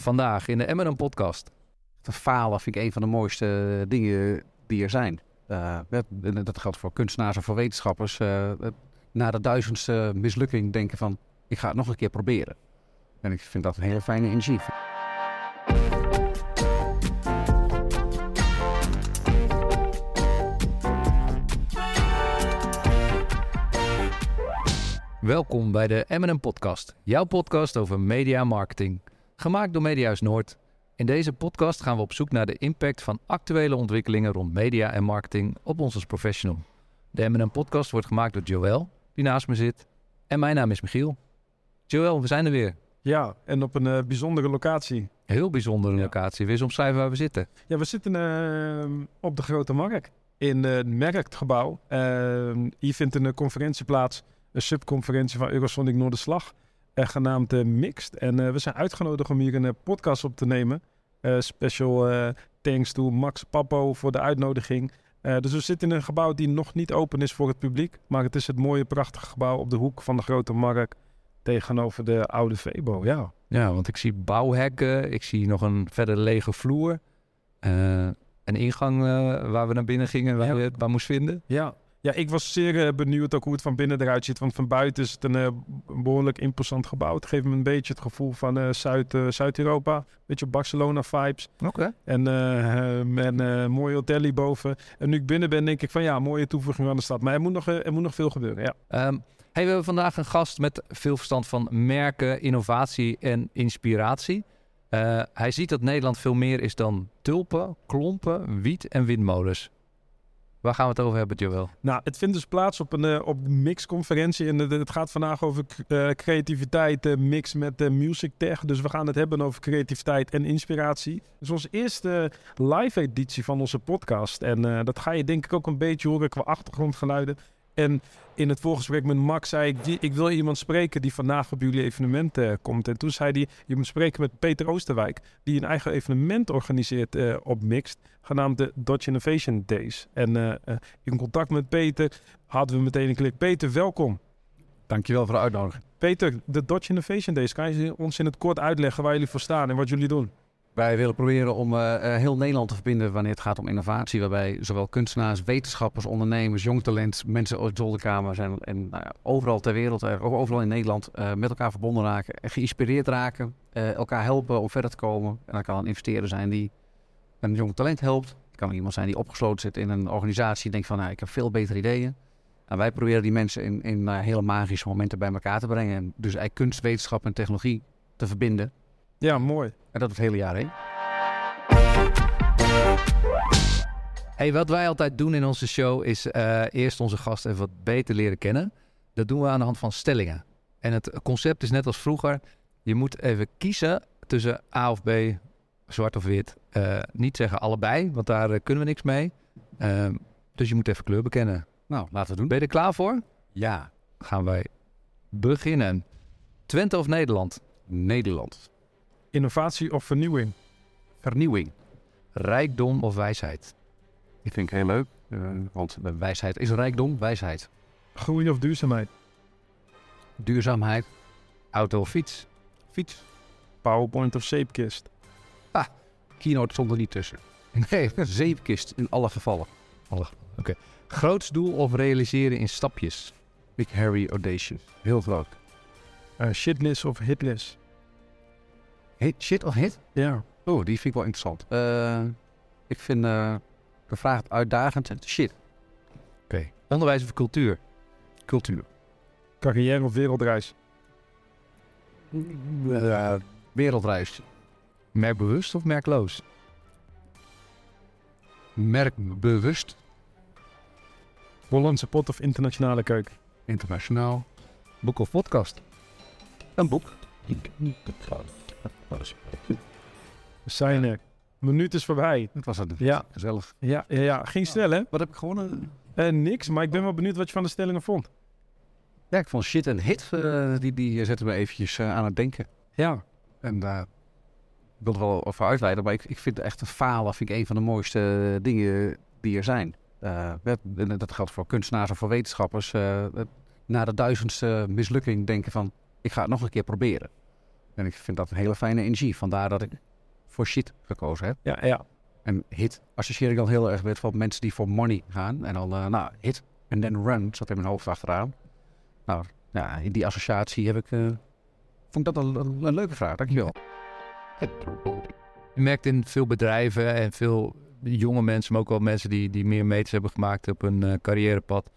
Vandaag in de M&M podcast. Falen vind ik een van de mooiste dingen die er zijn. Uh, dat geldt voor kunstenaars en voor wetenschappers. Uh, na de duizendste mislukking denken van, ik ga het nog een keer proberen. En ik vind dat een hele fijne energie. Welkom bij de M&M podcast, jouw podcast over media marketing. Gemaakt door Mediahuis Noord. In deze podcast gaan we op zoek naar de impact van actuele ontwikkelingen rond media en marketing op ons als professional. De M&M podcast wordt gemaakt door Joël, die naast me zit. En mijn naam is Michiel. Joël, we zijn er weer. Ja, en op een uh, bijzondere locatie. Heel bijzondere locatie. Je omschrijven waar we zitten? Ja, we zitten uh, op de Grote Markt in het Merktgebouw. Uh, hier vindt een conferentie plaats, een subconferentie van Eurosonic Noorderslag genaamd uh, Mixed. En uh, we zijn uitgenodigd om hier een podcast op te nemen. special thanks to Max Papo voor de uitnodiging. dus we zitten in een gebouw die nog niet open is voor het publiek. Maar het is het mooie, prachtige gebouw op de hoek van de Grote Markt tegenover de oude Vebo. Ja, ja want ik zie bouwhekken, ik zie nog een verder lege vloer. een ingang waar we naar binnen gingen, waar ja. we het bij moesten vinden. Ja, ja, ik was zeer uh, benieuwd ook hoe het van binnen eruit ziet. Want van buiten is het een uh, behoorlijk imposant gebouw. Het geeft me een beetje het gevoel van uh, Zuid, Zuid-Europa. Een beetje Barcelona-vibes. Oké. En, en een mooi hotel hierboven. En nu ik binnen ben, denk ik van ja, mooie toevoeging aan de stad. Maar er moet nog, er moet nog veel gebeuren, ja. Um, hey, we hebben vandaag een gast met veel verstand van merken, innovatie en inspiratie. hij ziet dat Nederland veel meer is dan tulpen, klompen, wiet en windmolens. Waar gaan we het over hebben, Joel? Nou, het vindt dus plaats op een, uh, op mixconferentie. En het gaat vandaag over uh, creativiteit, uh, mix met music tech. Dus we gaan het hebben over creativiteit en inspiratie. Dus onze eerste live editie van onze podcast. En dat ga je denk ik ook een beetje horen qua achtergrondgeluiden. En in het voorgesprek met Max zei ik, ik wil iemand spreken die vandaag op jullie evenement uh, komt. En toen zei hij, je moet spreken met Peter Oosterwijk, die een eigen evenement organiseert uh, op Mixed, genaamd de Dodge Innovation Days. En uh, in contact met Peter hadden we meteen een klik. Peter, welkom. Dankjewel voor de uitnodiging. Peter, de Dodge Innovation Days, kan je ons in het kort uitleggen waar jullie voor staan en wat jullie doen? Wij willen proberen om uh, heel Nederland te verbinden wanneer het gaat om innovatie. Waarbij zowel kunstenaars, wetenschappers, ondernemers, jong talent, mensen uit zolderkamers en, en nou ja, overal ter wereld, overal in Nederland, met elkaar verbonden raken. En geïnspireerd raken, elkaar helpen om verder te komen. En dat kan een investeerder zijn die een jong talent helpt. Het kan iemand zijn die opgesloten zit in een organisatie en denkt van nou, ik heb veel betere ideeën. En wij proberen die mensen in, in hele magische momenten bij elkaar te brengen. En dus kunst, wetenschap en technologie te verbinden. Ja, mooi. En dat het hele jaar heen. Hey, wat wij altijd doen in onze show is uh, eerst onze gasten even wat beter leren kennen. Dat doen we aan de hand van stellingen. En het concept is net als vroeger. Je moet even kiezen tussen A of B, zwart of wit. Uh, niet zeggen allebei, want daar uh, kunnen we niks mee. Uh, dus je moet even kleur bekennen. Nou, laten we doen. Ben je er klaar voor? Ja. Gaan wij beginnen. Twente of Nederland? Nederland. Innovatie of vernieuwing? Vernieuwing. Rijkdom of wijsheid? Ik vind ik heel leuk, uh, want wijsheid is rijkdom, wijsheid. Groei of duurzaamheid? Duurzaamheid. Auto of fiets? Fiets. PowerPoint of zeepkist? Ah, keynote stond er niet tussen. Nee, zeepkist in alle gevallen. Alle Oké. Okay. Groots doel of realiseren in stapjes? Big Harry Audacious. Heel groot. Uh, of hitless? Hit, shit of hit? Ja. Oh, die vind ik wel interessant. Uh, ik vind uh, de vraag uitdagend en shit. Oké. Okay. Onderwijs of cultuur? Cultuur. Carrière of wereldreis? Uh, wereldreis. Merkbewust of merkloos? Merkbewust. Hollandse pot of internationale keuken? Internationaal. Boek of podcast? Een boek. We zijn er. Minuut is voorbij. Dat was het. Ja. Gezellig. Ja, ja, ja. Ging snel, hè? Wat heb ik gewonnen? Uh, niks, maar ik ben wel benieuwd wat je van de stellingen vond. Ja, ik vond shit en hit, uh, die, die zetten me eventjes uh, aan het denken. Ja. En daar ik wil er wel over uitweiden, maar ik, ik vind echt een falen vind ik een van de mooiste dingen die er zijn. dat geldt voor kunstenaars en voor wetenschappers. na de duizendste mislukking denken van, ik ga het nog een keer proberen. En ik vind dat een hele fijne energie. Vandaar dat ik voor shit gekozen heb. Ja, ja. En hit associeer ik dan heel erg met van mensen die voor money gaan. En dan, eh, nou, hit en then run zat in mijn hoofd achteraan. Nou, ja, in die associatie heb ik, eh, vond ik dat een, een, een leuke vraag. Dankjewel. Je merkt in veel bedrijven en veel jonge mensen, maar ook wel mensen die, die meer meters hebben gemaakt op hun eh, carrièrepad,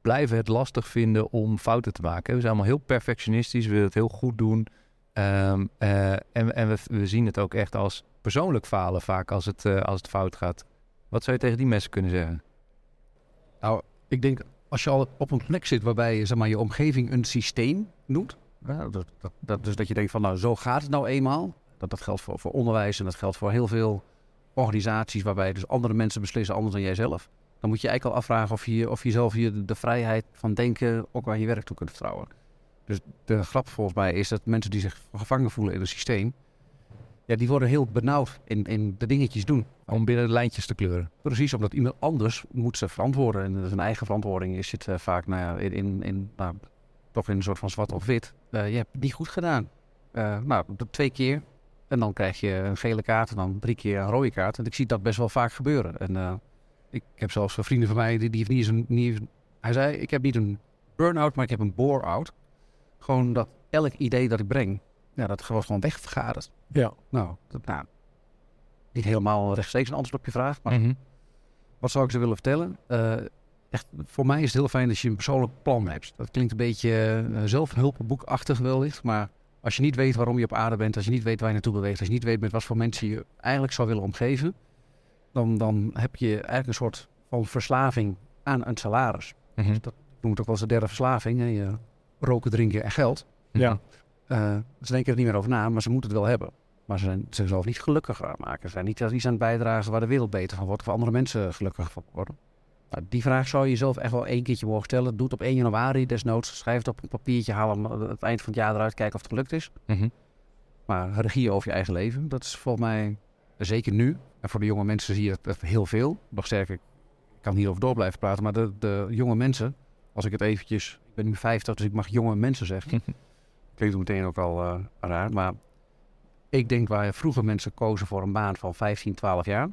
blijven het lastig vinden om fouten te maken. We zijn allemaal heel perfectionistisch, we willen het heel goed doen. Ehm, eh, en en we, zien het ook echt als persoonlijk falen vaak als het, eh, als het fout gaat. Wat zou je tegen die mensen kunnen zeggen? Nou, ik denk als je al op een plek zit waarbij je, zeg maar, je omgeving een systeem noemt. Dat, dat, dat, dus dat je denkt van nou zo gaat het nou eenmaal. Dat, dat geldt voor, voor onderwijs en dat geldt voor heel veel organisaties waarbij dus andere mensen beslissen anders dan jijzelf. Dan moet je eigenlijk al afvragen of je, of je hier de, de vrijheid van denken ook aan je werk toe kunt vertrouwen. Dus de grap volgens mij is dat mensen die zich gevangen voelen in een systeem, ja, die worden heel benauwd in, in de dingetjes doen. Om binnen de lijntjes te kleuren. Precies, omdat iemand anders moet ze verantwoorden. En zijn eigen verantwoording is het eh, vaak nou ja, in, in, in, nou, toch in een soort van zwart of wit. Eh, je hebt het niet goed gedaan. Eh, nou, twee keer. En dan krijg je een gele kaart en dan drie keer een rode kaart. En ik zie dat best wel vaak gebeuren. En ik heb zelfs een vrienden van mij, die, die heeft niet eens een... Niet hij zei, ik heb niet een burn-out, maar ik heb een bore-out. Gewoon dat elk idee dat ik breng, ja, dat wordt gewoon wegvergaderd. Ja. Nou, dat, nou, niet helemaal rechtstreeks een antwoord op je vraag, maar Mhm. wat zou ik ze willen vertellen? Eh, echt, voor mij is het heel fijn als je een persoonlijk plan hebt. Dat klinkt een beetje uh, zelfhulpboekachtig wellicht, maar als je niet weet waarom je op aarde bent, als je niet weet waar je naartoe beweegt, als je niet weet met wat voor mensen je eigenlijk zou willen omgeven, dan, dan heb je eigenlijk een soort van verslaving aan een salaris. Mhm. Dat noemt ook wel eens de derde verslaving. Hè? Je roken, drinken en geld. Ja. Eh, ze denken er niet meer over na, maar ze moeten het wel hebben. Maar ze zijn zichzelf niet gelukkiger aan maken. Ze zijn niet iets aan het bijdragen waar de wereld beter van wordt. Of andere mensen gelukkiger van worden. Nou, die vraag zou je jezelf echt wel één keertje mogen stellen. Doe het op 1 januari desnoods. Schrijf het op een papiertje. Haal hem aan het eind van het jaar eruit. Kijken of het gelukt is. Mhm. Maar regie over je eigen leven. Dat is volgens mij zeker nu. En voor de jonge mensen zie je het heel veel. Nog sterker, ik kan hierover door blijven praten. Maar de, de jonge mensen. Als ik het eventjes... Ik ben nu 50, dus ik mag jonge mensen zeggen. Klinkt meteen ook al eh, raar. Maar ik denk waar vroeger mensen kozen voor een baan van 15, 12 jaar,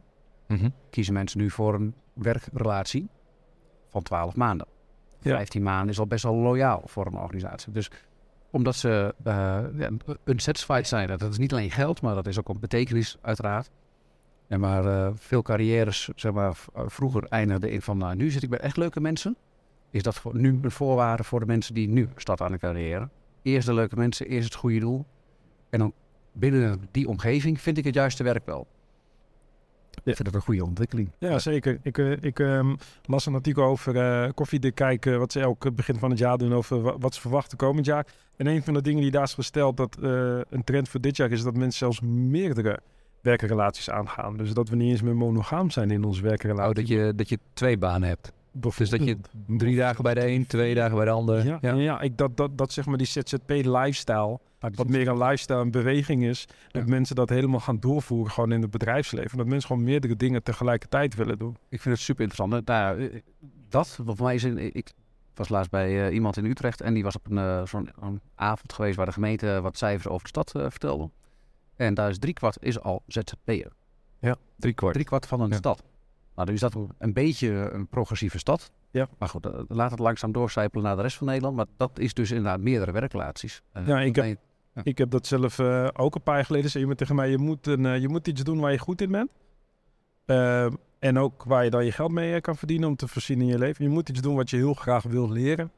Mhm. kiezen mensen nu voor een werkrelatie van 12 maanden. Ja. 15 maanden is al best wel loyaal voor een organisatie. Dus omdat ze ja, unsatisfied zijn, dat is niet alleen geld, maar dat is ook een betekenis uiteraard. Ja, maar eh, veel carrières, zeg maar, vroeger eindigden in van, nou, nu zit ik bij echt leuke mensen. Is dat voor, nu een voorwaarde voor de mensen die nu starten aan carrière? Eerst de leuke mensen, eerst het goede doel. En dan binnen die omgeving vind ik het juiste werk wel. Ik vind dat een goede ontwikkeling. Ja, zeker. Ik, eh, ik ehm, las een artikel over koffiedik kijken, wat ze elk begin van het jaar doen over wa- wat ze verwachten komend jaar. En een van de dingen die daar is gesteld, dat eh, een trend voor dit jaar is dat mensen zelfs meerdere werkrelaties aangaan. Dus dat we niet eens meer monogaam zijn in onze werkrelatie. Oh, dat je, dat je twee banen hebt. Dus dat je drie dagen bij de een, twee dagen bij de ander. Ja, ja. ja. ik, dat, dat, dat zeg maar die ZZP-lifestyle, wat meer een lifestyle en beweging is, dat Ja. mensen dat helemaal gaan doorvoeren gewoon in het bedrijfsleven. Dat mensen gewoon meerdere dingen tegelijkertijd willen doen. Ik vind het super interessant. Nou, eh, dat, voor mij is een, ik was laatst bij eh, iemand in Utrecht en die was op een, eh, zo'n een avond geweest waar de gemeente wat cijfers over de stad vertelde. En daar is driekwart is al ZZP'er. Drie kwart. Driekwart van een Ja. stad. Nou, nu is dat een beetje een progressieve stad. Ja. Maar goed, eh, laat het langzaam doorcijpelen naar de rest van Nederland. Maar dat is dus inderdaad meerdere werkrelaties. Eh, Ja, ik heb- Ik heb dat zelf eh, ook een paar jaar geleden. Zei iemand tegen mij, je moet, een, je moet iets doen waar je goed in bent. En ook waar je dan je geld mee kan verdienen om te voorzien in je leven. Je moet iets doen wat je heel graag wil leren.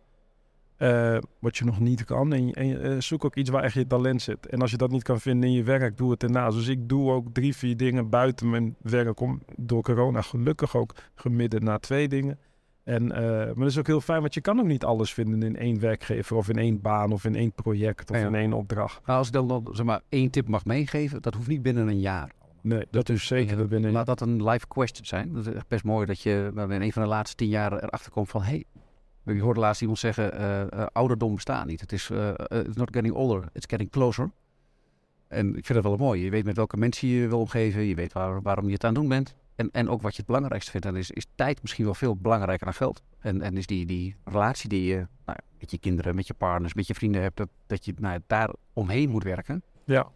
Eh, wat je nog niet kan. En, en eh, zoek ook iets waar echt je talent zit. En als je dat niet kan vinden in je werk, doe het ernaast. Dus ik doe ook drie, vier dingen buiten mijn werk. Om door corona gelukkig ook gemiddeld naar twee dingen. En, eh, maar dat is ook heel fijn, want je kan ook niet alles vinden in één werkgever. Of in één baan, of in één project, of Ja. in één opdracht. Nou, als ik dan, dan zeg maar één tip mag meegeven, dat hoeft niet binnen een jaar. Nee, dat is zeker binnen. Laat dat een live question zijn. Dat is echt best mooi dat je dan in een van de laatste tien jaar erachter komt van... Hey, je hoorde laatst iemand zeggen, eh, eh, ouderdom bestaat niet. Het is eh, it's not getting older, it's getting closer. En ik vind dat wel mooi. Je weet met welke mensen je je wil omgeven. Je weet waar, waarom je het aan het doen bent. En, en ook wat je het belangrijkste vindt. En is, is tijd misschien wel veel belangrijker dan geld. En, en is die, die relatie die je nou, ja, met je kinderen, met je partners, met je vrienden hebt... dat, dat je nou, ja, daar omheen moet werken. Ja.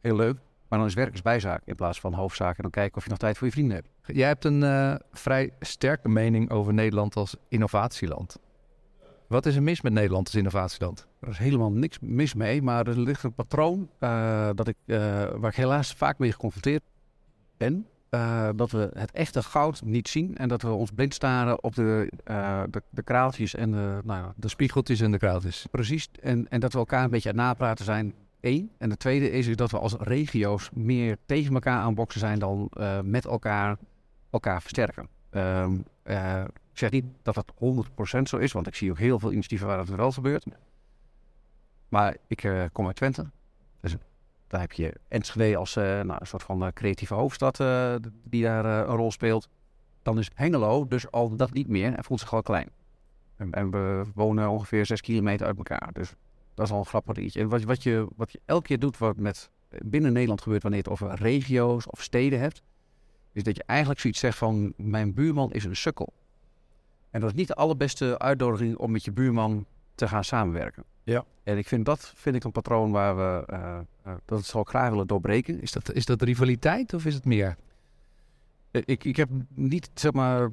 Heel leuk. Maar dan is werk is bijzaak in plaats van hoofdzaak. En dan kijken of je nog tijd voor je vrienden hebt. Jij hebt een vrij sterke mening over Nederland als innovatieland. Wat is er mis met Nederland als innovatieland? Er is helemaal niks mis mee, maar er ligt een patroon eh, dat ik, eh, waar ik helaas vaak mee geconfronteerd ben. Eh, dat we het echte goud niet zien en dat we ons blind staren op de, de, de kraaltjes en de, nou ja, De spiegeltjes en de kraaltjes. precies. En, en dat we elkaar een beetje aan het napraten zijn. Eén. En de tweede is, dat we als regio's meer tegen elkaar aanboksen zijn dan met elkaar elkaar versterken. Eh, ik zeg niet dat dat 100% zo is, want ik zie ook heel veel initiatieven waar dat wel gebeurt. Maar ik eh, kom uit Twente. Dus daar heb je Enschede als eh, nou, een soort van eh, creatieve hoofdstad eh, die daar eh, een rol speelt. Dan is Hengelo dus al dat niet meer en voelt zich al klein. En, en we wonen ongeveer 6 kilometer uit elkaar. Dus dat is al een grappig dingetje. En wat, wat, je, wat je elke keer doet, wat met binnen Nederland gebeurt wanneer je het over regio's of steden hebt, is dat je eigenlijk zoiets zegt van mijn buurman is een sukkel. En dat is niet de allerbeste uitnodiging om met je buurman te gaan samenwerken. Ja. En ik vind dat vind ik een patroon waar we eh, eh, dat zou ik graag willen doorbreken. Is dat, is dat rivaliteit of is het meer? Eh, Ik, ik heb niet zeg maar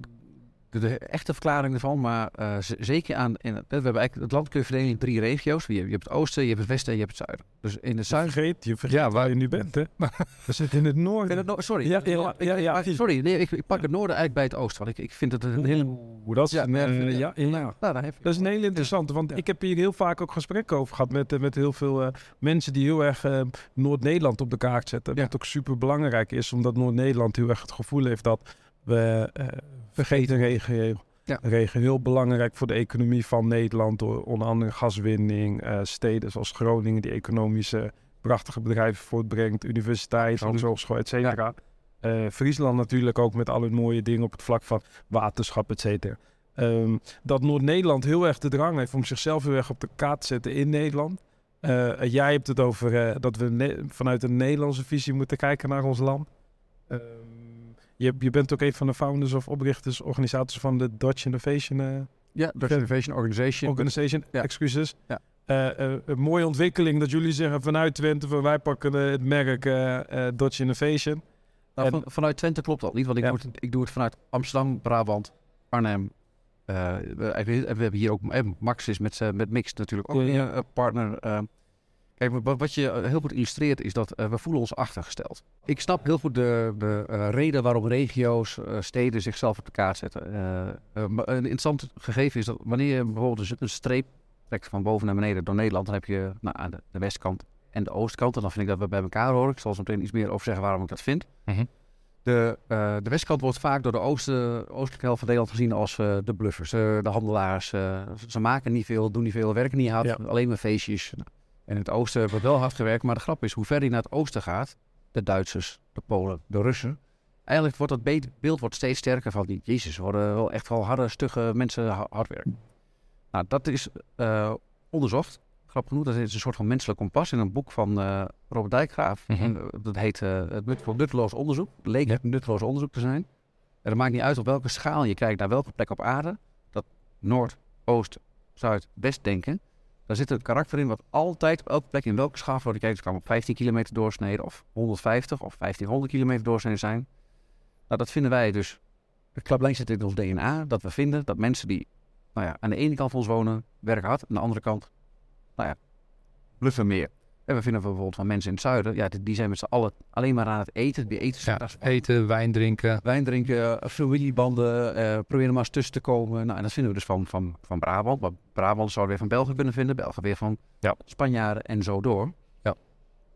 de, echte verklaring ervan, maar eh, zeker aan in, het- we hebben eigenlijk het land kun je verdelen in drie regio's. Je, je hebt het oosten, je hebt het westen en je hebt het zuiden. Dus in het zuiden. Vergeet, je vergeet Ja, waar je nu bent, hè? We zitten in het noorden. het sorry. Ja, ja, ja, sorry, nee, ik, ik pak het noorden eigenlijk bij het oosten, want ik, ik vind het een hele. Oeh, dat is Ja, eh, ja. Nou. Dat is een hele interessante, want ik heb hier heel vaak ook gesprekken over gehad met, eh, met heel veel mensen die heel erg Noord-Nederland op de kaart zetten. Wat ook super belangrijk is, omdat Noord-Nederland heel erg het gevoel heeft dat we eh vergeten regio. Ja. Regio heel belangrijk voor de economie van Nederland, door onder andere gaswinning, eh, steden zoals Groningen, die economische prachtige bedrijven voortbrengt, universiteit, hogeschool, et cetera. Eh, Friesland natuurlijk ook met al hun mooie dingen op het vlak van waterschap, et cetera. Ehm, dat Noord-Nederland heel erg de drang heeft om zichzelf heel erg op de kaart te zetten in Nederland. Jij hebt het over dat we vanuit een Nederlandse visie moeten kijken naar ons land. Ehm, je, je bent ook een van de founders of oprichters, organisators van de Dutch Innovation eh, Ja, Dutch Innovation Organization. Organization. Ja. Excuses. Ja. Eh, eh, een mooie ontwikkeling dat jullie zeggen vanuit Twente, van wij pakken het merk Dutch Innovation. Nou, En- van- vanuit Twente klopt dat niet, want ik, Ja. doe het, ik doe het vanuit Amsterdam, Brabant, Arnhem. We, we hebben hier ook, Max is met, met Mix natuurlijk ook een partner. Kijk, wat, je eh, heel goed illustreert is dat eh, we voelen ons achtergesteld. Ik snap heel goed de, de eh, reden waarom regio's, steden zichzelf op de kaart zetten. Een interessant gegeven is dat wanneer je bijvoorbeeld dus een streep trekt van boven naar beneden door Nederland, dan heb je nou, aan de, de westkant en de oostkant. En dan vind ik dat we bij elkaar horen. Ik zal zo meteen iets meer over zeggen waarom ik dat vind. De, eh, de westkant wordt vaak door de oosten, oostelijke helft van Nederland gezien als de bluffers, de handelaars. ze- ze maken niet veel, doen niet veel, werken niet hard, Ja. alleen maar feestjes. Nou, En in het oosten wordt wel hard gewerkt, maar de grap is, hoe verder je naar het oosten gaat, de Duitsers, de Polen, de Russen, eigenlijk wordt dat be- beeld wordt steeds sterker van die, jezus, worden wel echt wel harde, stugge mensen ha- hard werken. Nou, dat is eh, onderzocht. Grappig genoeg, dat is een soort van menselijk kompas in een boek van eh, Robert Dijkgraaf. Mhm. En, eh, dat heet het nut- nutteloos onderzoek. Leek Ja. nutteloos onderzoek te zijn. En het maakt niet uit op welke schaal je kijkt naar welke plek op aarde. Dat Noord, Oost, Zuid, West denken. Daar zit een karakter in wat altijd op elke plek in welke schaal. Het kan op 15 kilometer doorsneden of 150 of 1500 kilometer doorsneden zijn. Nou, dat vinden wij dus. Het klaplijn zit in ons DNA. Dat we vinden dat mensen die nou ja, aan de ene kant van ons wonen, werken hard. Aan de andere kant, nou ja, bluffen meer. En we vinden bijvoorbeeld van mensen in het zuiden, ja, die, zijn met z'n allen alleen maar aan het eten. Die eten Ja, eten, wijn drinken. wijn drinken, eh, familiebanden, eh proberen maar eens tussen te komen. Nou, en dat vinden we dus van, van, van Brabant. Maar Brabant zou weer van België kunnen vinden, België weer van Ja. Spanjaarden en zo door.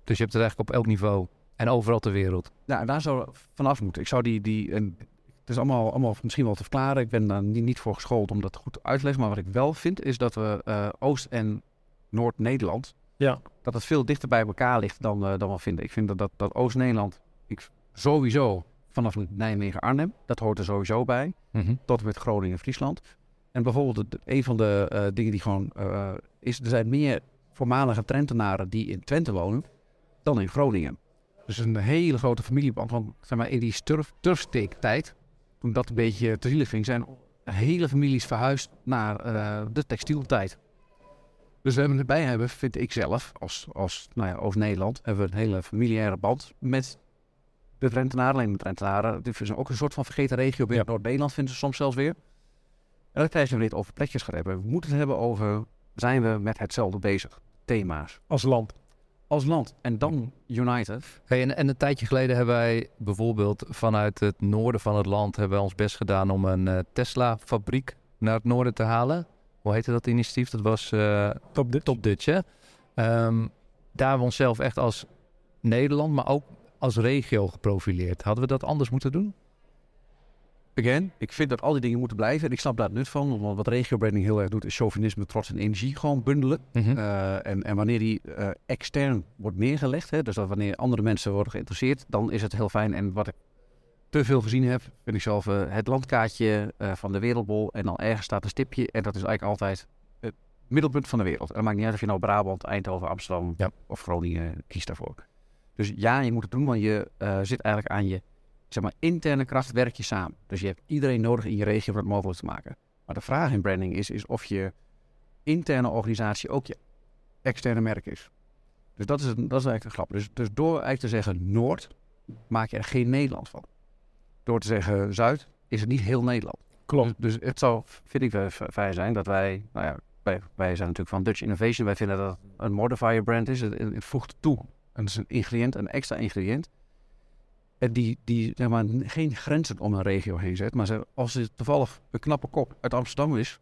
Dus je hebt het eigenlijk op elk niveau en overal ter wereld. Ja, en daar zou vanaf moeten. Ik zou die, die en het is allemaal, allemaal misschien wel te verklaren. Ik ben daar niet, niet voor geschoold om dat goed uit te leggen. Maar wat ik wel vind, is dat we eh, Oost- en Noord-Nederland, Ja. dat het veel dichter bij elkaar ligt dan, eh, dan we vinden. Ik vind dat, dat, dat Oost-Nederland, ik, sowieso vanaf Nijmegen-Arnhem, dat hoort er sowieso bij. tot en met Groningen en Friesland. En bijvoorbeeld de- een van de eh, dingen die gewoon eh, is, er zijn meer voormalige Trentenaren die in Twente wonen dan in Groningen. Dus een hele grote familieband. Want zeg maar, in die turf, turfsteektijd, toen dat een beetje te zielig ging, zijn hele families verhuisd naar eh, de textieltijd. Dus we hebben erbij hebben, vind ik zelf, als, als nou ja, Oost-Nederland, hebben we een hele familiaire band met de Drentenaren. Alleen de Drentenaren, het is ook een soort van vergeten regio binnen Noord-Nederland, vinden ze soms zelfs weer. En dan krijgen we dit over plekjes gaan hebben. We moeten het hebben over, zijn we met hetzelfde bezig? Thema's. Als land. Als land. En dan United. Hey, en, en een tijdje geleden hebben wij bijvoorbeeld vanuit het noorden van het land hebben wij ons best gedaan om een eh, Tesla-fabriek naar het noorden te halen. Hoe heette dat initiatief? Dat was eh, Top Dutch. Top Dutch, hè? Ehm, daar hebben we onszelf echt als Nederland, maar ook als regio geprofileerd. Hadden we dat anders moeten doen? Again, ik vind dat al die dingen moeten blijven. En ik snap daar het nut van. Want wat regio-branding heel erg doet, is chauvinisme, trots en energie gewoon bundelen. Uh, en, en wanneer die uh, extern wordt neergelegd, hè, dus dat wanneer andere mensen worden geïnteresseerd, dan is het heel fijn. En wat ik te veel gezien heb, vind ik zelf uh, het landkaartje van de wereldbol. En dan ergens staat een stipje. En dat is eigenlijk altijd het middelpunt van de wereld. En dat maakt niet uit of je nou Brabant, Eindhoven, Amsterdam ja. of Groningen kiest daarvoor. Dus ja, je moet het doen, want je zit eigenlijk aan je zeg maar, interne kracht werk je samen. Dus je hebt iedereen nodig in je regio om het mogelijk te maken. Maar de vraag in branding is, is of je interne organisatie ook je externe merk is. Dus dat is, het, dat is eigenlijk de grap. Dus, dus door eigenlijk te zeggen Noord, maak je er geen Nederland van. Door te zeggen Zuid, is het niet heel Nederland. Klopt. Dus, dus het zou, vind ik fijn zijn, dat wij, nou ja, wij, wij zijn natuurlijk van Dutch Innovation. Wij vinden dat het een modifier brand is. Het, het voegt toe. En het is een ingrediënt, een extra ingrediënt die, die zeg maar, geen grenzen om een regio heen zet. Maar als het toevallig een knappe kop uit Amsterdam is,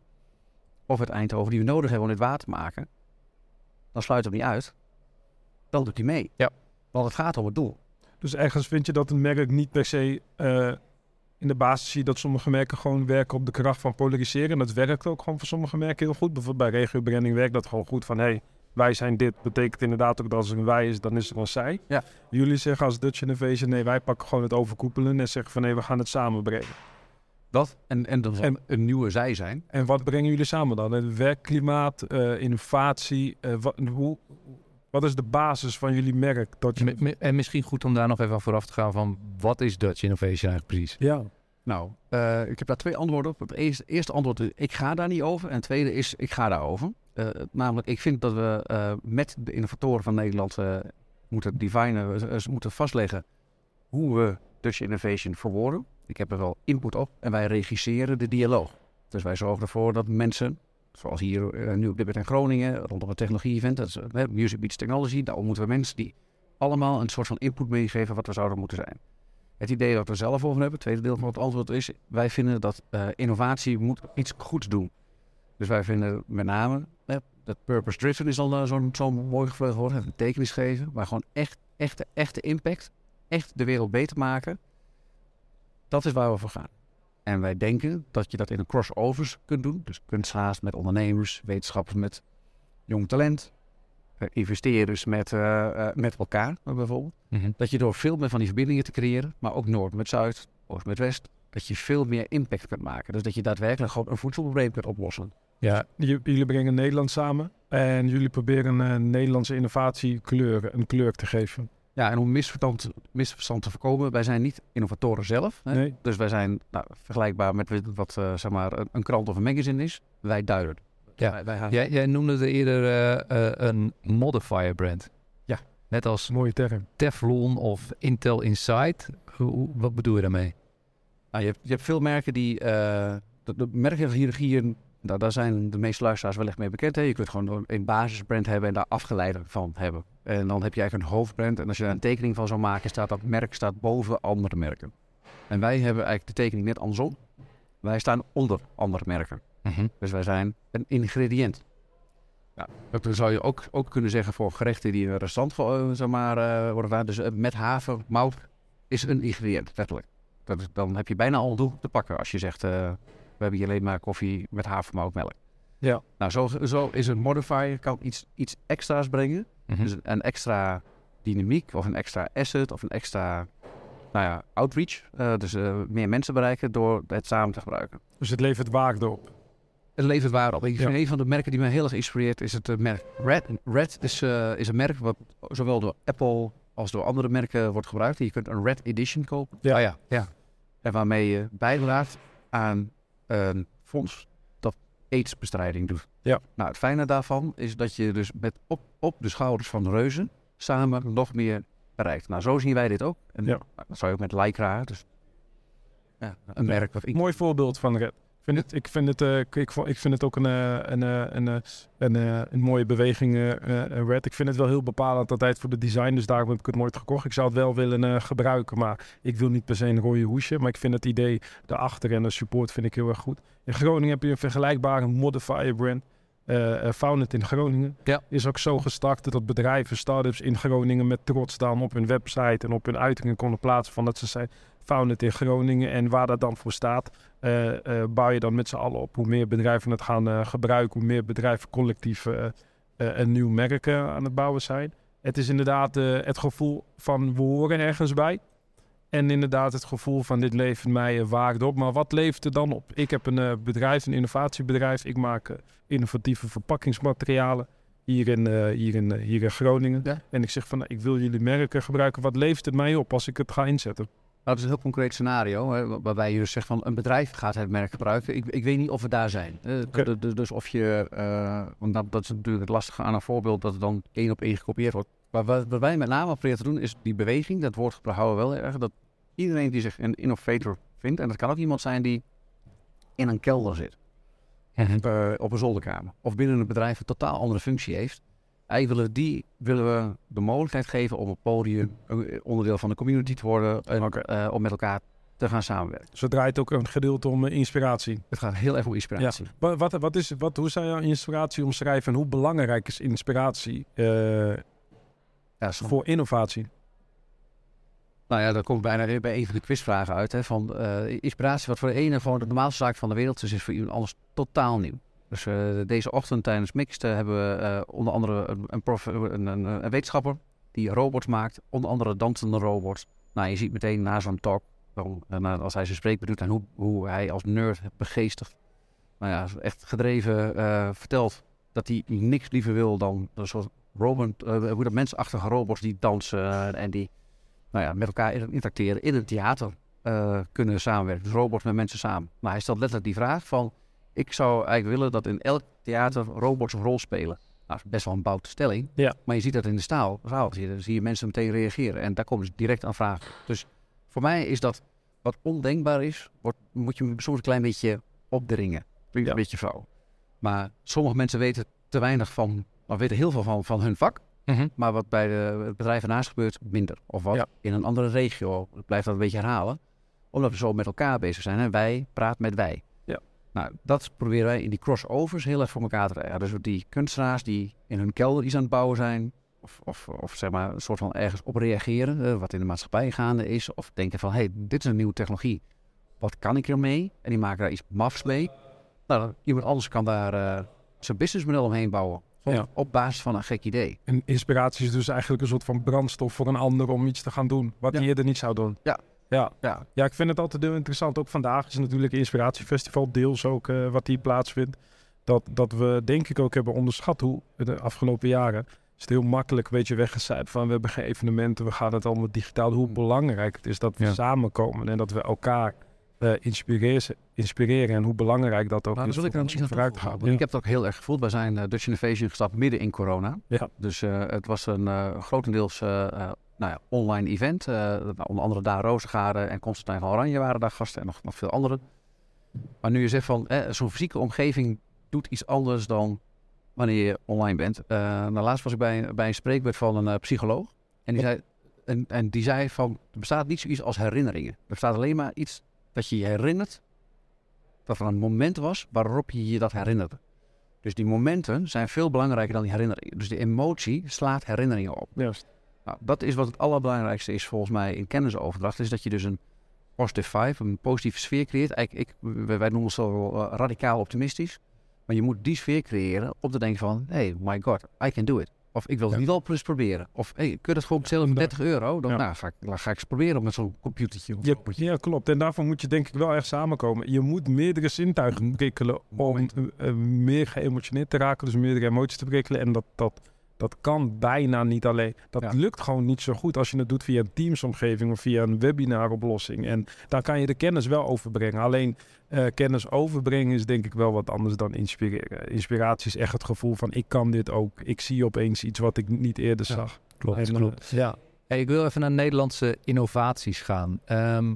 of uit Eindhoven, die we nodig hebben om dit water te maken, dan sluit het niet uit. Dan doet hij mee. Ja. Want het gaat om het doel. Dus ergens vind je dat een merk niet per se uh, in de basis zie dat sommige merken gewoon werken op de kracht van polariseren. En dat werkt ook gewoon voor sommige merken heel goed. Bijvoorbeeld bij regio-branding werkt dat gewoon goed van hey, wij zijn dit, betekent inderdaad ook dat als er een wij is, dan is er een zij. Ja. Jullie zeggen als Dutch Innovation, nee, wij pakken gewoon het overkoepelen en zeggen van nee, we gaan het samenbrengen. Dat en, en dan en, een nieuwe zij zijn. En wat brengen jullie samen dan? Het werkklimaat, uh, innovatie, uh, wat, hoe, wat is de basis van jullie merk? Dat je... En misschien goed om daar nog even vooraf te gaan van wat is Dutch Innovation eigenlijk precies? Ja. Nou, uh, ik heb daar twee antwoorden op. Het eerste, eerste antwoord is, ik ga daar niet over. En het tweede is, ik ga daarover. Uh, namelijk, ik vind dat we uh, met de innovatoren van Nederland moeten divinen, ze moeten vastleggen hoe we Dutch Innovation verwoorden. Ik heb er wel input op en wij regisseren de dialoog. Dus wij zorgen ervoor dat mensen, zoals hier nu op dit moment in Groningen, rondom het technologie-event, dat is Music Beats Technology, daar moeten we mensen die allemaal een soort van input meegeven wat we zouden moeten zijn. Het idee dat we zelf over hebben, het tweede deel van het antwoord is, wij vinden dat uh, innovatie moet iets goeds doen. Dus wij vinden met name, eh, dat purpose driven is al uh, zo'n zo mooi gevleugeld woord, een betekenis geven, maar gewoon echt, echte, echte impact, echt de wereld beter maken, dat is waar we voor gaan. En wij denken dat je dat in een crossovers kunt doen, dus kunstenaars met ondernemers, wetenschappers met jong talent, investeerders met, uh, uh, met elkaar bijvoorbeeld. Mhm. Mm -hmm. Dat je door veel meer van die verbindingen te creëren, maar ook Noord met Zuid, Oost met West, dat je veel meer impact kunt maken. Dus dat je daadwerkelijk gewoon een voedselprobleem kunt oplossen. Ja, jullie brengen Nederland samen en jullie proberen een Nederlandse innovatie kleur, een kleur te geven. Ja, en om misverstand, misverstand te voorkomen, wij zijn niet innovatoren zelf. Hè? Nee. Dus wij zijn nou, vergelijkbaar met wat uh, zeg maar, een, een krant of een magazine is. Wij duiden. Ja, wij, wij jij, jij, noemde het eerder uh, uh, een modifier brand. Ja. Net als mooie term. Teflon of Intel Insight. Hoe, wat bedoel je daarmee? Nou, je, hebt, je hebt veel merken die... Uh, de, de merkenhierarchieën, nou, daar zijn de meeste luisteraars wellicht mee bekend. Hè? Je kunt gewoon een basisbrand hebben en daar afgeleiden van hebben. En dan heb je eigenlijk een hoofdbrand. En als je daar een tekening van zou maken, staat dat merk staat boven andere merken. En wij hebben eigenlijk de tekening net andersom. Wij staan onder andere merken. Mm -hmm. Dus wij zijn een ingrediënt. Ja, dat zou je ook, ook kunnen zeggen voor gerechten die in een restaurant zeg maar, uh, worden. Dus uh, met haver, mout is een ingrediënt, letterlijk. Dat dan heb je bijna al een doel te pakken als je zegt, uh, we hebben hier alleen maar koffie met havermout, melk. Ja. Nou, zo, zo is een modifier, kan iets, iets extra's brengen. Mm -hmm. Dus een extra dynamiek of een extra asset of een extra nou ja, outreach. Uh, dus uh, meer mensen bereiken door het samen te gebruiken. Dus het levert waarde op. Het levert waarde op. Ik vind ja. een van de merken die mij heel erg inspireert is het uh, merk Red. Red is, is een merk wat zowel door Apple als door andere merken wordt gebruikt. Je kunt een Red Edition kopen. Ja, ja. ja. En waarmee je bijdraagt aan een fonds aidsbestrijding doet. Ja. Nou, het fijne daarvan is dat je dus met op, op de schouders van de reuzen samen nog meer bereikt. Nou, zo zien wij dit ook. En Ja. dat zou je ook met Lycra, dus ja, een merk. Ik, Mooi voorbeeld van vind het, ik vind het, eh, ik, ik, vind het ook een, eh, een, eh, een, een, een mooie beweging, eh, Red. Ik vind het wel heel bepalend altijd voor de design, dus daarom heb ik het nooit gekocht. Ik zou het wel willen gebruiken, maar ik wil niet per se een rode hoesje. Maar ik vind het idee daarachter en de support vind ik heel erg goed. In Groningen heb je een vergelijkbare modifier brand. eh, Founded in Groningen. Ja. Is ook zo gestart dat bedrijven, start-ups in Groningen met trots dan op hun website en op hun uitingen konden plaatsen van dat ze zijn founded in Groningen. En waar dat dan voor staat, eh, eh, bouw je dan met z'n allen op. Hoe meer bedrijven het gaan eh, gebruiken, hoe meer bedrijven collectief een nieuw merk aan het bouwen zijn. Het is inderdaad het gevoel van we horen ergens bij. En inderdaad het gevoel van dit levert mij waarde op. Maar wat levert er dan op? Ik heb een bedrijf, een innovatiebedrijf. Ik maak innovatieve verpakkingsmaterialen hier in, hier in, hier in Groningen. Ja. En ik zeg van nou, ik wil jullie merken gebruiken. Wat levert het mij op als ik het ga inzetten? Dat is een heel concreet scenario, hè, wa- waarbij je dus zegt van een bedrijf gaat het merk gebruiken. Ik, ik weet niet of we daar zijn. Dus of je, eh, want dat, dat is natuurlijk het lastige aan een voorbeeld, dat het dan één op één gekopieerd wordt. Maar wat, wat wij met name proberen te doen, is die beweging, dat woord houden we wel erg, dat iedereen die zich een innovator vindt, en dat kan ook iemand zijn die in een kelder zit, eh, op een zolderkamer, of binnen een bedrijf een totaal andere functie heeft. Eigenlijk die willen we de mogelijkheid geven om op podium een onderdeel van de community te worden en eh, om met elkaar te gaan samenwerken. Zo draait ook een gedeelte om eh, inspiratie. Het gaat heel erg om inspiratie. Wat, wat, wat is, wat, hoe zou je inspiratie omschrijven en hoe belangrijk is inspiratie eh, Ja, voor innovatie? Nou ja, dat komt bijna weer bij een van de quizvragen uit. Hè, van eh, inspiratie, wat voor de ene gewoon de normaalste zaak van de wereld is, is voor iemand anders totaal nieuw. Dus eh, deze ochtend tijdens Mixed hebben we eh, onder andere een, prof- een, een, wetenschapper die robots maakt, onder andere dansende robots. Nou, je ziet meteen na zo'n talk, waarom, eh, als hij zijn spreekbeurt doet en hoe, hoe hij als nerd begeestigd, nou ja, echt gedreven vertelt dat hij niks liever wil dan een soort robot, hoe dat mensachtige robots die dansen en die nou ja, met elkaar in- interacteren in een theater kunnen samenwerken. Dus robots met mensen samen. Maar hij stelt letterlijk die vraag van... ik zou eigenlijk willen dat in elk theater robots een rol spelen. Nou, dat is best wel een boute stelling. Ja. Maar je ziet dat in de staal. zaal. Dan zie je mensen meteen reageren. En daar komen ze direct aan vragen. Dus voor mij is dat wat ondenkbaar is... Wordt, moet je soms een klein beetje opdringen. Een Ja. beetje flauw. Maar sommige mensen weten te weinig van... maar weten heel veel van, van hun vak. Maar wat bij de het bedrijf ernaast gebeurt, minder. Of wat Ja. in een andere regio. Ik blijf dat een beetje herhalen. Omdat we zo met elkaar bezig zijn. En wij praat met wij. Nou, dat proberen wij in die crossovers heel erg voor elkaar te krijgen. Dus die kunstenaars die in hun kelder iets aan het bouwen zijn. Of, of, of zeg maar een soort van ergens op reageren. eh, wat in de maatschappij gaande is. Of denken van, hé, hey, dit is een nieuwe technologie. Wat kan ik ermee? En die maken daar iets mafs mee. Nou, iemand anders kan daar eh, zijn businessmodel omheen bouwen. Ja. Op basis van een gek idee. En inspiratie is dus eigenlijk een soort van brandstof voor een ander om iets te gaan doen. Wat Ja. hij eerder niet zou doen. Ja. Ja. Ja, ja, ik vind het altijd heel interessant. Ook vandaag is natuurlijk inspiratiefestival deels ook eh, wat hier plaatsvindt. Dat, dat we denk ik ook hebben onderschat hoe de afgelopen jaren is het heel makkelijk een beetje weggecijpeld van we hebben geen evenementen, we gaan het allemaal digitaal. Hoe belangrijk het is dat we Ja. samenkomen en dat we elkaar eh, inspireren, inspireren en hoe belangrijk dat ook Nou, is. dan wil ik om misschien vooruit gaan. Ik heb het ook heel erg gevoeld. Wij zijn uh, Dutch Innovation gestapt midden in corona. Ja. Dus uh, het was een uh, grotendeels uh, nou ja, online event. onder andere daar Rozengaarde en Constantijn van Oranje waren daar gasten en nog, nog veel anderen. Maar nu je zegt van eh, zo'n fysieke omgeving doet iets anders dan wanneer je online bent. Uh, nou, laatst was ik bij, bij een spreekbeurt van een uh, psycholoog. En die, zei, en, en die zei van, er bestaat niet zoiets als herinneringen. Er bestaat alleen maar iets dat je je herinnert dat er een moment was waarop je je dat herinnerde. Dus die momenten zijn veel belangrijker dan die herinneringen. Dus de emotie slaat herinneringen op. Juist. Nou, dat is wat het allerbelangrijkste is volgens mij in kennisoverdracht. Is dat je dus een positive vibe, een positieve sfeer creëert. Eigenlijk, ik, wij noemen ons zo uh, radicaal optimistisch. Maar je moet die sfeer creëren om te denken van... Hey, my god, I can do it. Of ik wil het Ja. niet wel plus proberen. Of hey, kun je het gewoon bestellen voor 30 euro? Dan Ja. nou, ga, ik, ga ik eens proberen met zo'n computertje. Ja, zo. ja, klopt. En daarvoor moet je denk ik wel echt samenkomen. Je moet meerdere zintuigen prikkelen om eh, eh, meer geëmotioneerd te raken. Dus meerdere emoties te prikkelen. En dat, dat Dat kan bijna niet alleen. Dat Ja. lukt gewoon niet zo goed als je het doet via een Teams-omgeving of via een webinaar-oplossing. En dan kan je de kennis wel overbrengen. Alleen eh, kennis overbrengen is denk ik wel wat anders dan inspireren. Inspiratie is echt het gevoel van ik kan dit ook. Ik zie opeens iets wat ik niet eerder Ja, zag. Klopt, eh, klopt. Ja. Hey, ik wil even naar Nederlandse innovaties gaan. Ehm,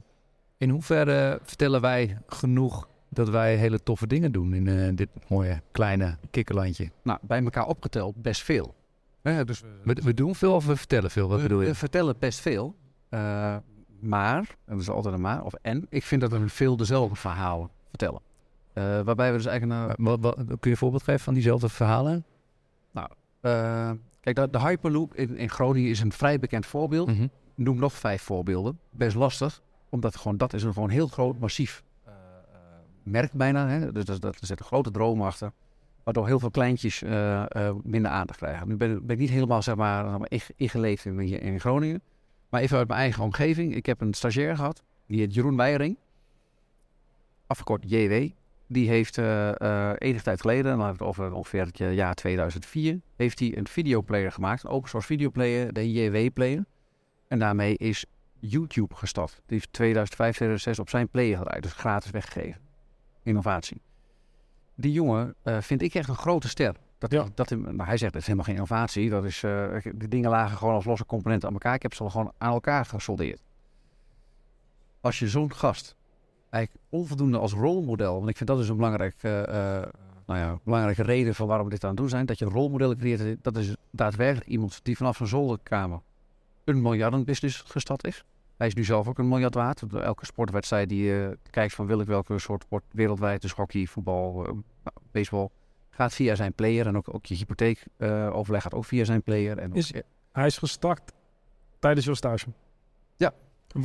in hoeverre vertellen wij genoeg dat wij hele toffe dingen doen in eh, dit mooie kleine kikkerlandje? Nou, bij elkaar opgeteld best veel. Hè, dus We, we doen veel of we vertellen veel? Wat we, bedoel je? we vertellen best veel. eh, maar, en dat is altijd een maar, of en, ik vind dat we veel dezelfde verhalen vertellen. Eh, waarbij we dus eigenlijk... naar- Eh, wat, wat- kun je een voorbeeld geven van diezelfde verhalen? eh, kijk, de, de Hyperloop in, in Groningen is een vrij bekend voorbeeld. Mhm. Noem nog vijf voorbeelden. Best lastig, omdat gewoon, dat is een gewoon heel groot, massief merk bijna. Hè? Dus dat, dat, er zit een grote droom achter. Waardoor heel veel kleintjes eh, eh, minder aandacht krijgen. Nu ben, ik niet helemaal zeg maar, ingeleefd in, in Groningen. Maar even uit mijn eigen omgeving. Ik heb een stagiair gehad. Die heet Jeroen Weijering. Afgekort JW. Die heeft eh, enige tijd geleden, over ongeveer het jaar 2004, heeft hij een videoplayer gemaakt. Een open source videoplayer, de JW-player. En daarmee is YouTube gestart. Die heeft 2005, 2006 op zijn player gedraaid. Dus gratis weggegeven. Innovatie. Die jongen eh, vind ik echt een grote ster. Dat, Ja. dat, nou, hij zegt, dat is helemaal geen innovatie. Dat is, eh, de dingen lagen gewoon als losse componenten aan elkaar. Ik heb ze al gewoon aan elkaar gesoldeerd. Als je zo'n gast eigenlijk onvoldoende als rolmodel, want ik vind dat is een belangrijk, eh, nou ja, belangrijke reden van waarom we dit aan het doen zijn, dat je rolmodellen creëert. Dat is daadwerkelijk iemand die vanaf zijn zolderkamer een miljardenbusiness gestart is. Hij is nu zelf ook een miljard waard. Elke sportwedstrijd die je kijkt van wil ik welke soort sport wereldwijd, dus hockey, voetbal, eh, nou, baseball, gaat via zijn player. En ook, ook je hypotheek eh, overleg gaat ook via zijn player. En ook- Is- Hij is gestart tijdens jouw stage. Ja.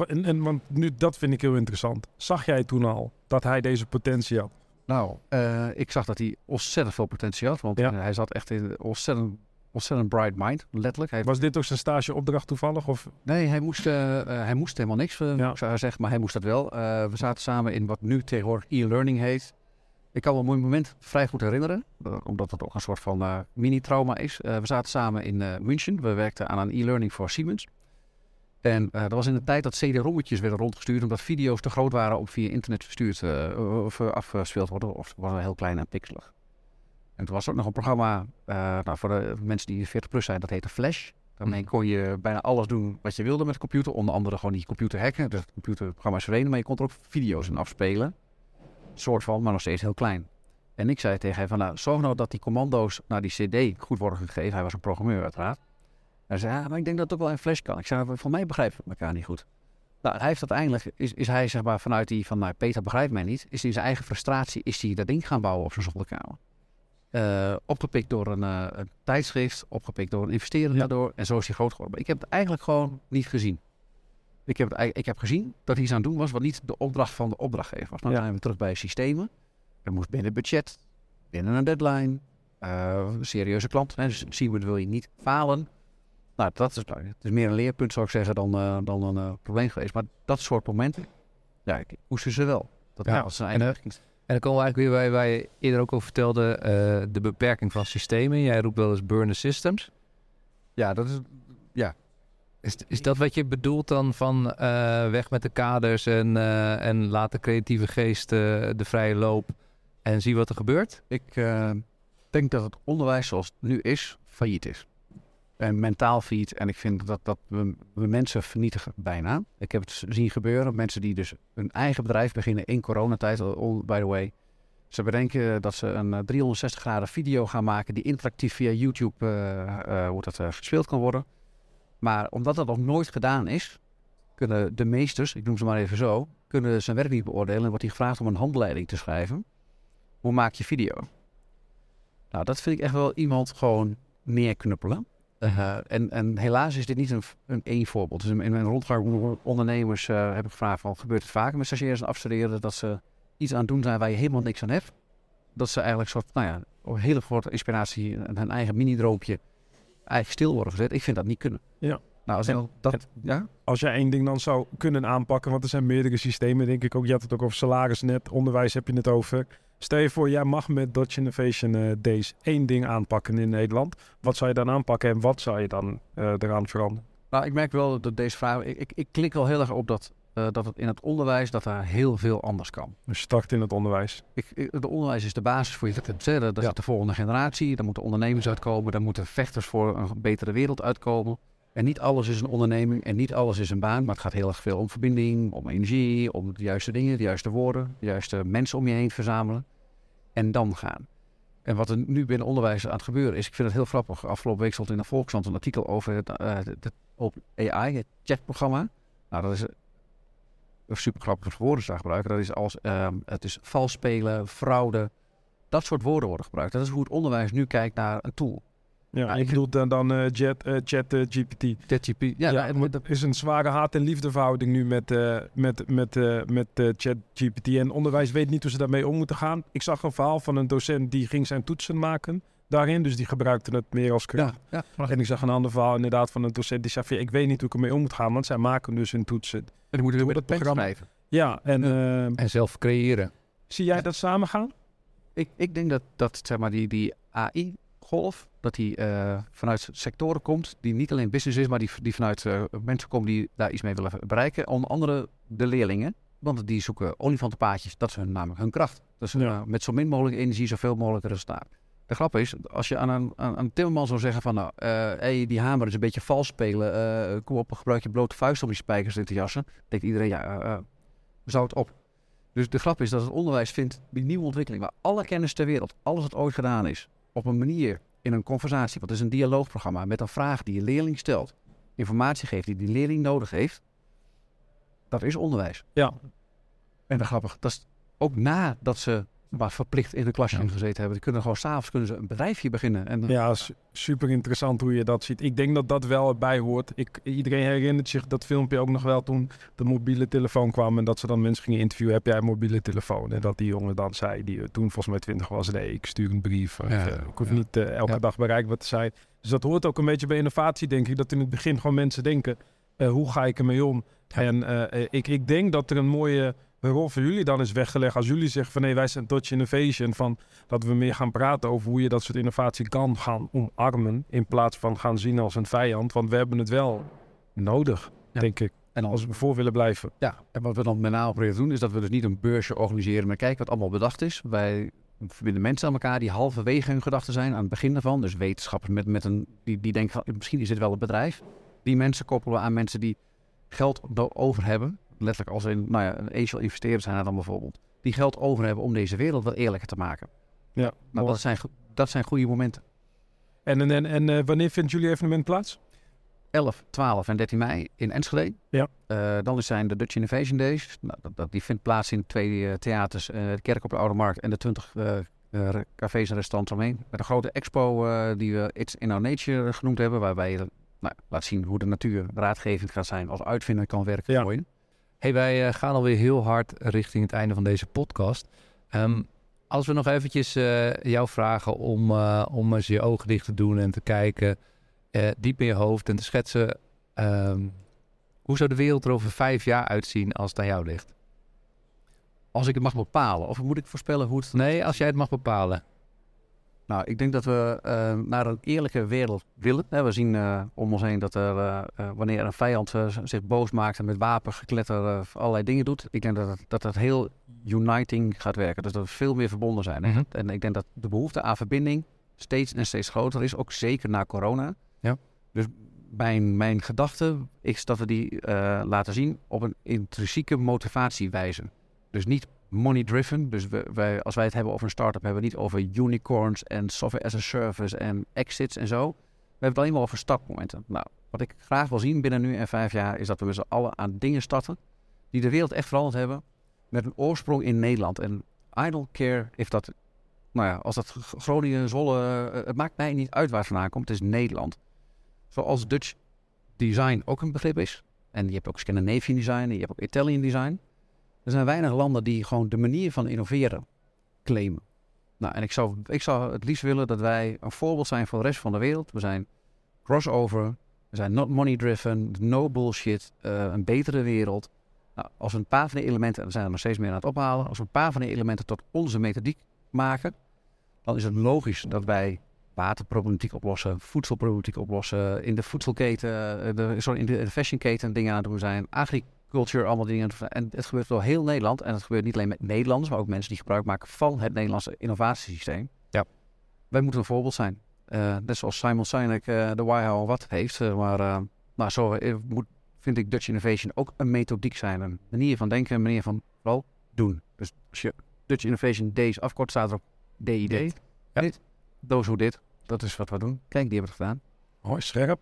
En, en want nu, dat vind ik heel interessant. Zag jij toen al dat hij deze potentie had? Nou, eh, ik zag dat hij ontzettend veel potentie had. Want Ja. hij zat echt in ontzettend, ontzettend bright mind, letterlijk. Hij, Was dit ook zijn stageopdracht toevallig? Of? nee, hij moest, eh, eh, hij moest helemaal niks, eh, Ja. zou ik zeggen, maar hij moest dat wel. Eh, we zaten samen in wat nu tegenwoordig e-learning heet. Ik kan me een mooi moment vrij goed herinneren, eh, omdat het ook een soort van eh, mini-trauma is. Eh, we zaten samen in eh, München. We werkten aan een e-learning voor Siemens. En eh, dat was in de tijd dat CD-rommetjes werden rondgestuurd, omdat video's te groot waren om via internet verstuurd eh, of eh, afgespeeld worden, of waren heel klein en pixelig. En toen was er ook nog een programma eh, nou, voor de mensen die 40 plus zijn, dat heette Flash. Daarmee Mhm. kon je bijna alles doen wat je wilde met de computer. Onder andere gewoon die computer hacken. Dus het computerprogramma is verdwenen, maar je kon er ook video's in afspelen. Soort van, maar nog steeds heel klein. En ik zei tegen hem van, nou, zorg nou dat die commando's naar die cd goed worden gegeven. Hij was een programmeur uiteraard. Hij zei, ja, maar ik denk dat het ook wel in Flash kan. Ik zei, van mij begrijpen we elkaar niet goed. Nou, hij heeft uiteindelijk, is, is hij zeg maar vanuit die van, nou, Peter begrijpt mij niet. Is hij in zijn eigen frustratie, is hij dat ding gaan bouwen op zijn zolderkamer. Eh, opgepikt door een, een tijdschrift, opgepikt door een investeerder Ja. daardoor. En zo is hij groot geworden. Maar ik heb het eigenlijk gewoon niet gezien. Ik heb, het, ik heb gezien dat hij iets aan het doen was wat niet de opdracht van de opdrachtgever was. Nou Ja. zijn we terug bij systemen. Er moest binnen budget, binnen een deadline, eh, een serieuze klant. Hè, dus zien we, wil je niet falen. Nou, dat is, nou, het is meer een leerpunt zou ik zeggen dan, dan een probleem geweest. Maar dat soort momenten, ja, ik moesten ze wel. Dat Ja, was zijn en, eigen En dan komen we eigenlijk weer bij waar je eerder ook over vertelde, eh, de beperking van systemen. Jij roept wel eens burner systems. Ja, dat is, Is, is dat wat je bedoelt dan van eh, weg met de kaders en, eh, en laat de creatieve geest de vrije loop en zie wat er gebeurt? Ik denk dat het onderwijs zoals het nu is, failliet is. En mentaal failliet. En ik vind dat, dat we, we mensen vernietigen bijna. Ik heb het zien gebeuren. Mensen die dus een eigen bedrijf beginnen in coronatijd. all- By the way. Ze bedenken dat ze een eh, 360 graden video gaan maken die interactief via YouTube eh, eh, hoe dat, eh, gespeeld kan worden. Maar omdat dat nog nooit gedaan is, kunnen de meesters, ik noem ze maar even zo, kunnen zijn werk niet beoordelen. En wordt hij gevraagd om een handleiding te schrijven. Hoe maak je video? Nou, dat vind ik echt wel iemand gewoon neerknuppelen. Eh, en, en helaas is dit niet een, een één voorbeeld. Dus in, mijn rondgang onder ondernemers eh, heb ik gevraagd van, gebeurt het vaker met stagiaires en afstuderen dat ze iets aan het doen zijn waar je helemaal niks aan hebt? Dat ze eigenlijk soort, nou ja, een hele grote inspiratie en hun eigen mini-droompje eigenlijk stil worden gezet. Ik vind dat niet kunnen. Ja. Nou, als En- dat, ja? Als jij één ding dan zou kunnen aanpakken, want er zijn meerdere systemen, denk ik ook. Je had het ook over salarisnet, onderwijs heb je het over. Stel je voor, jij mag met Dutch Innovation eh, Days één ding aanpakken in Nederland. Wat zou je dan aanpakken en wat zou je dan eh, eraan veranderen? Nou, ik merk wel dat deze vraag... Ik, ik, ik klik wel heel erg op dat, eh, dat het in het onderwijs dat daar heel veel anders kan. Dus start in het onderwijs. Ik, ik- het onderwijs is de basis voor je. Daar daar Ja. zit de volgende generatie, daar moeten ondernemers uitkomen, daar moeten vechters voor een betere wereld uitkomen. En niet alles is een onderneming en niet alles is een baan, maar het gaat heel erg veel om verbinding, om energie, om de juiste dingen, de juiste woorden, de juiste mensen om je heen verzamelen en dan gaan. En wat er nu binnen onderwijs aan het gebeuren is, ik vind het heel grappig. Afgelopen week stond in de Volkskrant een artikel over het, eh, het, op AI, het chatprogramma. Nou, dat is een super grappig woorden gebruiken. Dat is als ehm, het is vals spelen, fraude. Dat soort woorden worden gebruikt. Dat is hoe het onderwijs nu kijkt naar een tool. Ja, ik bedoel dan, dan eh, Jet, eh, Chat eh, GPT. ChatGPT. Ja, Ja, nou, dat is een zware haat- en liefdeverhouding nu met, eh met, met, eh met eh, ChatGPT. En onderwijs weet niet hoe ze daarmee om moeten gaan. Ik zag een verhaal van een docent die ging zijn toetsen maken daarin. Dus die gebruikte het meer als script. ja, ja. En ik zag een ander verhaal inderdaad van een docent die zei ik weet niet hoe ik ermee om moet gaan, want zij maken dus hun toetsen. En die moeten weer met het het programma. schrijven. Ja, en eh, En zelf creëren. zie jij dat samen gaan? Ik, ik denk dat, dat zeg maar, die, die AI-golf, dat die eh, vanuit sectoren komt, die niet alleen business is, maar die, die vanuit eh, mensen komen die daar iets mee willen bereiken. Onder andere de leerlingen, want die zoeken olifantenpaadjes, dat is hun, namelijk hun kracht. Dus Ja. eh, met zo min mogelijk energie, zoveel mogelijk resultaat. De grap is, als je aan een, aan, een timmerman zou zeggen van, nou, hey, die hamer is een beetje vals spelen, kom op, gebruik je blote vuist om die spijkers in te jassen, denkt iedereen, ja, zou het op. Dus de grap is dat het onderwijs vindt die nieuwe ontwikkeling, waar alle kennis ter wereld, alles wat ooit gedaan is, op een manier in een conversatie, wat is een dialoogprogramma, met een vraag die je leerling stelt, informatie geeft die die leerling nodig heeft, dat is onderwijs. Ja. En dat grappig, dat is ook nadat ze maar verplicht in de klasje Ja. gezeten hebben. Die kunnen gewoon s'avonds kunnen ze een bedrijfje beginnen. En, Ja, su- super interessant hoe je dat ziet. Ik denk dat dat wel erbij hoort. Ik, iedereen herinnert zich dat filmpje ook nog wel toen de mobiele telefoon kwam. En dat ze dan mensen gingen interviewen. Heb jij een mobiele telefoon? En dat die jongen dan zei, die eh, toen volgens mij 20 was. Nee, ik stuur een brief. Of, Ja, eh, ik hoef ja. niet eh, elke dag bereikbaar te zijn. Dus dat hoort ook een beetje bij innovatie, denk ik. Dat in het begin gewoon mensen denken, eh, hoe ga ik ermee om? En eh, eh, ik, ik denk dat er een mooie rol voor jullie dan is weggelegd. Als jullie zeggen van nee, wij zijn Touch Innovation. Van dat we meer gaan praten over hoe je dat soort innovatie kan gaan omarmen. In plaats van gaan zien als een vijand. Want we hebben het wel nodig, Ja. denk ik. en Als we voor willen blijven. Ja, en wat we dan met name proberen te doen, is dat we dus niet een beursje organiseren, maar kijken wat allemaal bedacht is. Wij verbinden mensen aan elkaar die halverwege hun gedachten zijn aan het begin daarvan. Dus wetenschappers met, met een, die, die denken van, misschien is dit wel een bedrijf. Die mensen koppelen we aan mensen die geld over hebben. Letterlijk als in, nou ja, een angel investeerders zijn er dan bijvoorbeeld. Die geld over hebben om deze wereld wat eerlijker te maken. Ja, Nou, dat zijn, dat zijn goede momenten. En, en, en, en, eh, wanneer vindt jullie evenement plaats? 11, 12 en 13 mei in Enschede. Ja. Eh, dan zijn de Dutch Innovation Days. Nou, dat, dat- die vindt plaats in twee eh, theaters, de Kerk op de Oude Markt en de 20 eh, eh, re- cafés en restaurants omheen. Met een grote expo die we It's in Our Nature genoemd hebben, waarbij je nou, laat zien hoe de natuur raadgevend gaat zijn als uitvinder kan werken Ja. voor je. Hey, wij eh, gaan alweer heel hard richting het einde van deze podcast. Ehm, als we nog eventjes eh, jou vragen om, eh, om eens je ogen dicht te doen en te kijken diep in je hoofd en te schetsen. ehm, hoe zou de wereld er over vijf jaar uitzien als het aan jou ligt? Als ik het mag bepalen, of moet ik voorspellen hoe het... Nee, als jij het mag bepalen. Nou, ik denk dat we eh, naar een eerlijke wereld willen. We zien eh, om ons heen dat er, eh, wanneer een vijand zich boos maakt en met wapengekletter eh, allerlei dingen doet. Ik denk dat het, dat het heel uniting gaat werken. Dus dat we veel meer verbonden zijn. Mhm. En ik denk dat de behoefte aan verbinding steeds en steeds groter is. Ook zeker na corona. Ja. Dus mijn, mijn gedachte is dat we die laten zien op een intrinsieke motivatiewijze. Dus niet money driven. Dus we, wij, als wij het hebben over een start-up, hebben we niet over unicorns en software as a service en exits en zo. We hebben het alleen maar over startmomenten. Nou, wat ik graag wil zien binnen nu en vijf jaar, is dat we met z'n allen aan dingen starten die de wereld echt veranderd hebben met een oorsprong in Nederland. En I don't care if dat, nou ja, als dat Groningen, Zwolle, eh, het maakt mij niet uit waar het vandaan komt. Het is Nederland. Zoals Dutch design ook een begrip is. En je hebt ook Scandinavian design en je hebt ook Italian design. Er zijn weinig landen die gewoon de manier van innoveren claimen. Nou, en ik zou, ik zou het liefst willen dat wij een voorbeeld zijn voor de rest van de wereld. We zijn crossover, we zijn not money driven, no bullshit, eh, een betere wereld. Nou, als we een paar van die elementen, en we zijn er nog steeds meer aan het ophalen, als we een paar van die elementen tot onze methodiek maken, dan is het logisch dat wij waterproblematiek oplossen, voedselproblematiek oplossen, in de voedselketen, eh, de, sorry, in de fashionketen dingen aan het doen zijn, agriculture, allemaal dingen. En het gebeurt door heel Nederland. En het gebeurt niet alleen met Nederlanders, maar ook mensen die gebruik maken van het Nederlandse innovatiesysteem. Ja. Wij moeten een voorbeeld zijn. Uh, net zoals Simon Sinek uh, de Why, How Wat heeft. Uh, maar uh, nou, zo moet, vind ik Dutch Innovation ook een methodiek zijn. Een manier van denken, een manier van vooral doen. Dus als je Dutch Innovation Days afkort, staat er op DID. Dit. Ja. Dit. Doos hoe dit. Dat is wat we doen. Kijk, die hebben het gedaan. Mooi, scherp.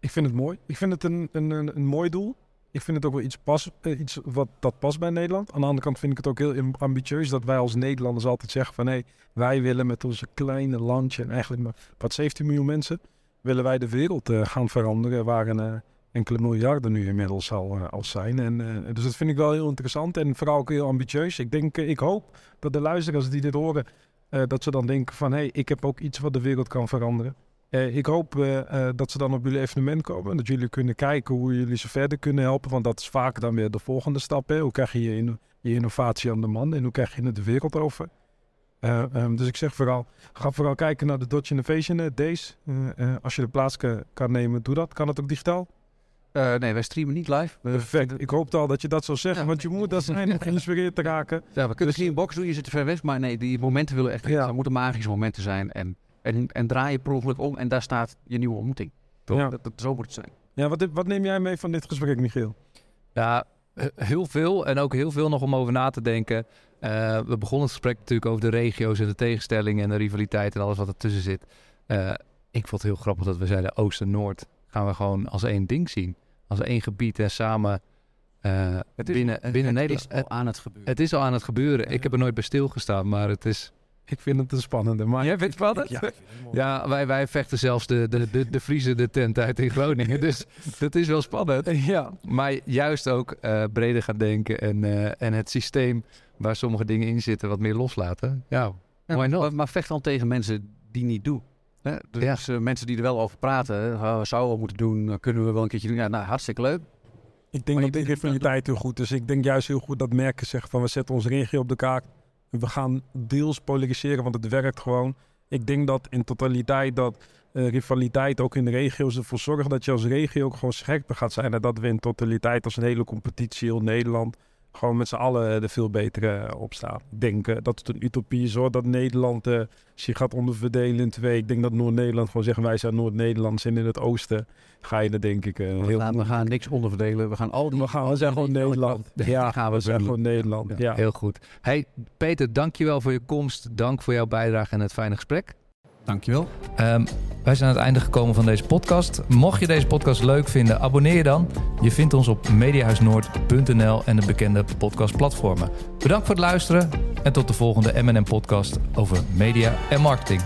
Ik vind het mooi. Ik vind het een, een, een, een mooi doel. Ik vind het ook wel iets, pas, uh, iets wat dat past bij Nederland. Aan de andere kant vind ik het ook heel ambitieus dat wij als Nederlanders altijd zeggen van hé, wij willen met onze kleine landje en eigenlijk maar wat 17 miljoen mensen, willen wij de wereld uh, gaan veranderen waar een uh, enkele miljarden nu inmiddels al, al zijn. En, dus dat vind ik wel heel interessant en vooral ook heel ambitieus. Ik denk, ik hoop dat de luisteraars die dit horen, dat ze dan denken van hé, hey, ik heb ook iets wat de wereld kan veranderen. Uh, ik hoop uh, uh, dat ze dan op jullie evenement komen. Dat jullie kunnen kijken hoe jullie ze verder kunnen helpen. Want dat is vaak dan weer de volgende stap. Hè? Hoe krijg je je, in, je, innovatie aan de man en hoe krijg je het de wereld over? Um, dus ik zeg vooral, ga vooral kijken naar de Dodge Innovation Days. als je de plaats kan, kan, nemen, doe dat. Kan het ook digitaal? nee, wij streamen niet live. Perfect. Ik hoopte al dat je dat zou zeggen. Ja. Want je moet dat zijn om geïnspireerd te raken. Ja, we kunnen dus, geen box doen, je zit te ver weg. Maar nee, die momenten willen echt... Ja. Dat moeten magische momenten zijn. En en, en draai je per ongeluk om en daar staat je nieuwe ontmoeting. Ja. Dat, dat, zo moet het zijn. Ja, wat, wat neem jij mee van dit gesprek, Michiel? Ja, heel veel. En ook heel veel nog om over na te denken. Uh, we begonnen het gesprek natuurlijk over de regio's en de tegenstellingen en de rivaliteit en alles wat ertussen zit. Uh, ik vond het heel grappig dat we zeiden Oost en Noord gaan we gewoon als één ding zien. Als één gebied en samen uh, het is, binnen, binnen het Nederland. Het is al aan het gebeuren. Het is al aan het gebeuren. Ik heb er nooit bij stilgestaan, maar het is... Ik vind het een spannende. Maar... Jij vindt het spannend? Ja, ja wij, wij vechten zelfs de, de, de, de Friese de tent uit in Groningen. dus dat is wel spannend. Ja. Maar juist ook uh, breder gaan denken en, uh, en het systeem waar sommige dingen in zitten wat meer loslaten. Ja, ja maar, maar vecht dan tegen mensen die niet doen. Hè? Dus ja. uh, mensen die er wel over praten, uh, zouden we moeten doen, kunnen we wel een keertje doen. Ja, nou, hartstikke leuk. Ik denk maar dat de rivaliteit heel goed is. Ik denk juist heel goed dat merken zeggen van we zetten onze regio op de kaart. We gaan deels polariseren, want het werkt gewoon. Ik denk dat in totaliteit dat uh, rivaliteit ook in de regio's ervoor zorgt dat je als regio ook gewoon scherper gaat zijn. En dat we in totaliteit als een hele competitie, heel Nederland, gewoon met z'n allen er veel beter uh, op staan. Ik denk dat het een utopie is hoor, dat Nederland uh, zich gaat onderverdelen in twee. Ik denk dat Noord-Nederland gewoon zeggen wij zijn Noord-Nederlands en in het oosten ga je er denk ik we heel... Gaan, we gaan niks onderverdelen, we gaan al die... We, gaan, we zijn gewoon Nederland. Ja, gaan we, we zijn gewoon Nederland. Ja. ja. Heel goed. Hey Peter, dankjewel voor je komst. Dank voor jouw bijdrage en het fijne gesprek. Dankjewel. Um, wij zijn aan het einde gekomen van deze podcast. Mocht je deze podcast leuk vinden, abonneer je dan. Je vindt ons op mediahuisnoord.nl en de bekende podcastplatformen. Bedankt voor het luisteren en tot de volgende M&M podcast over media en marketing.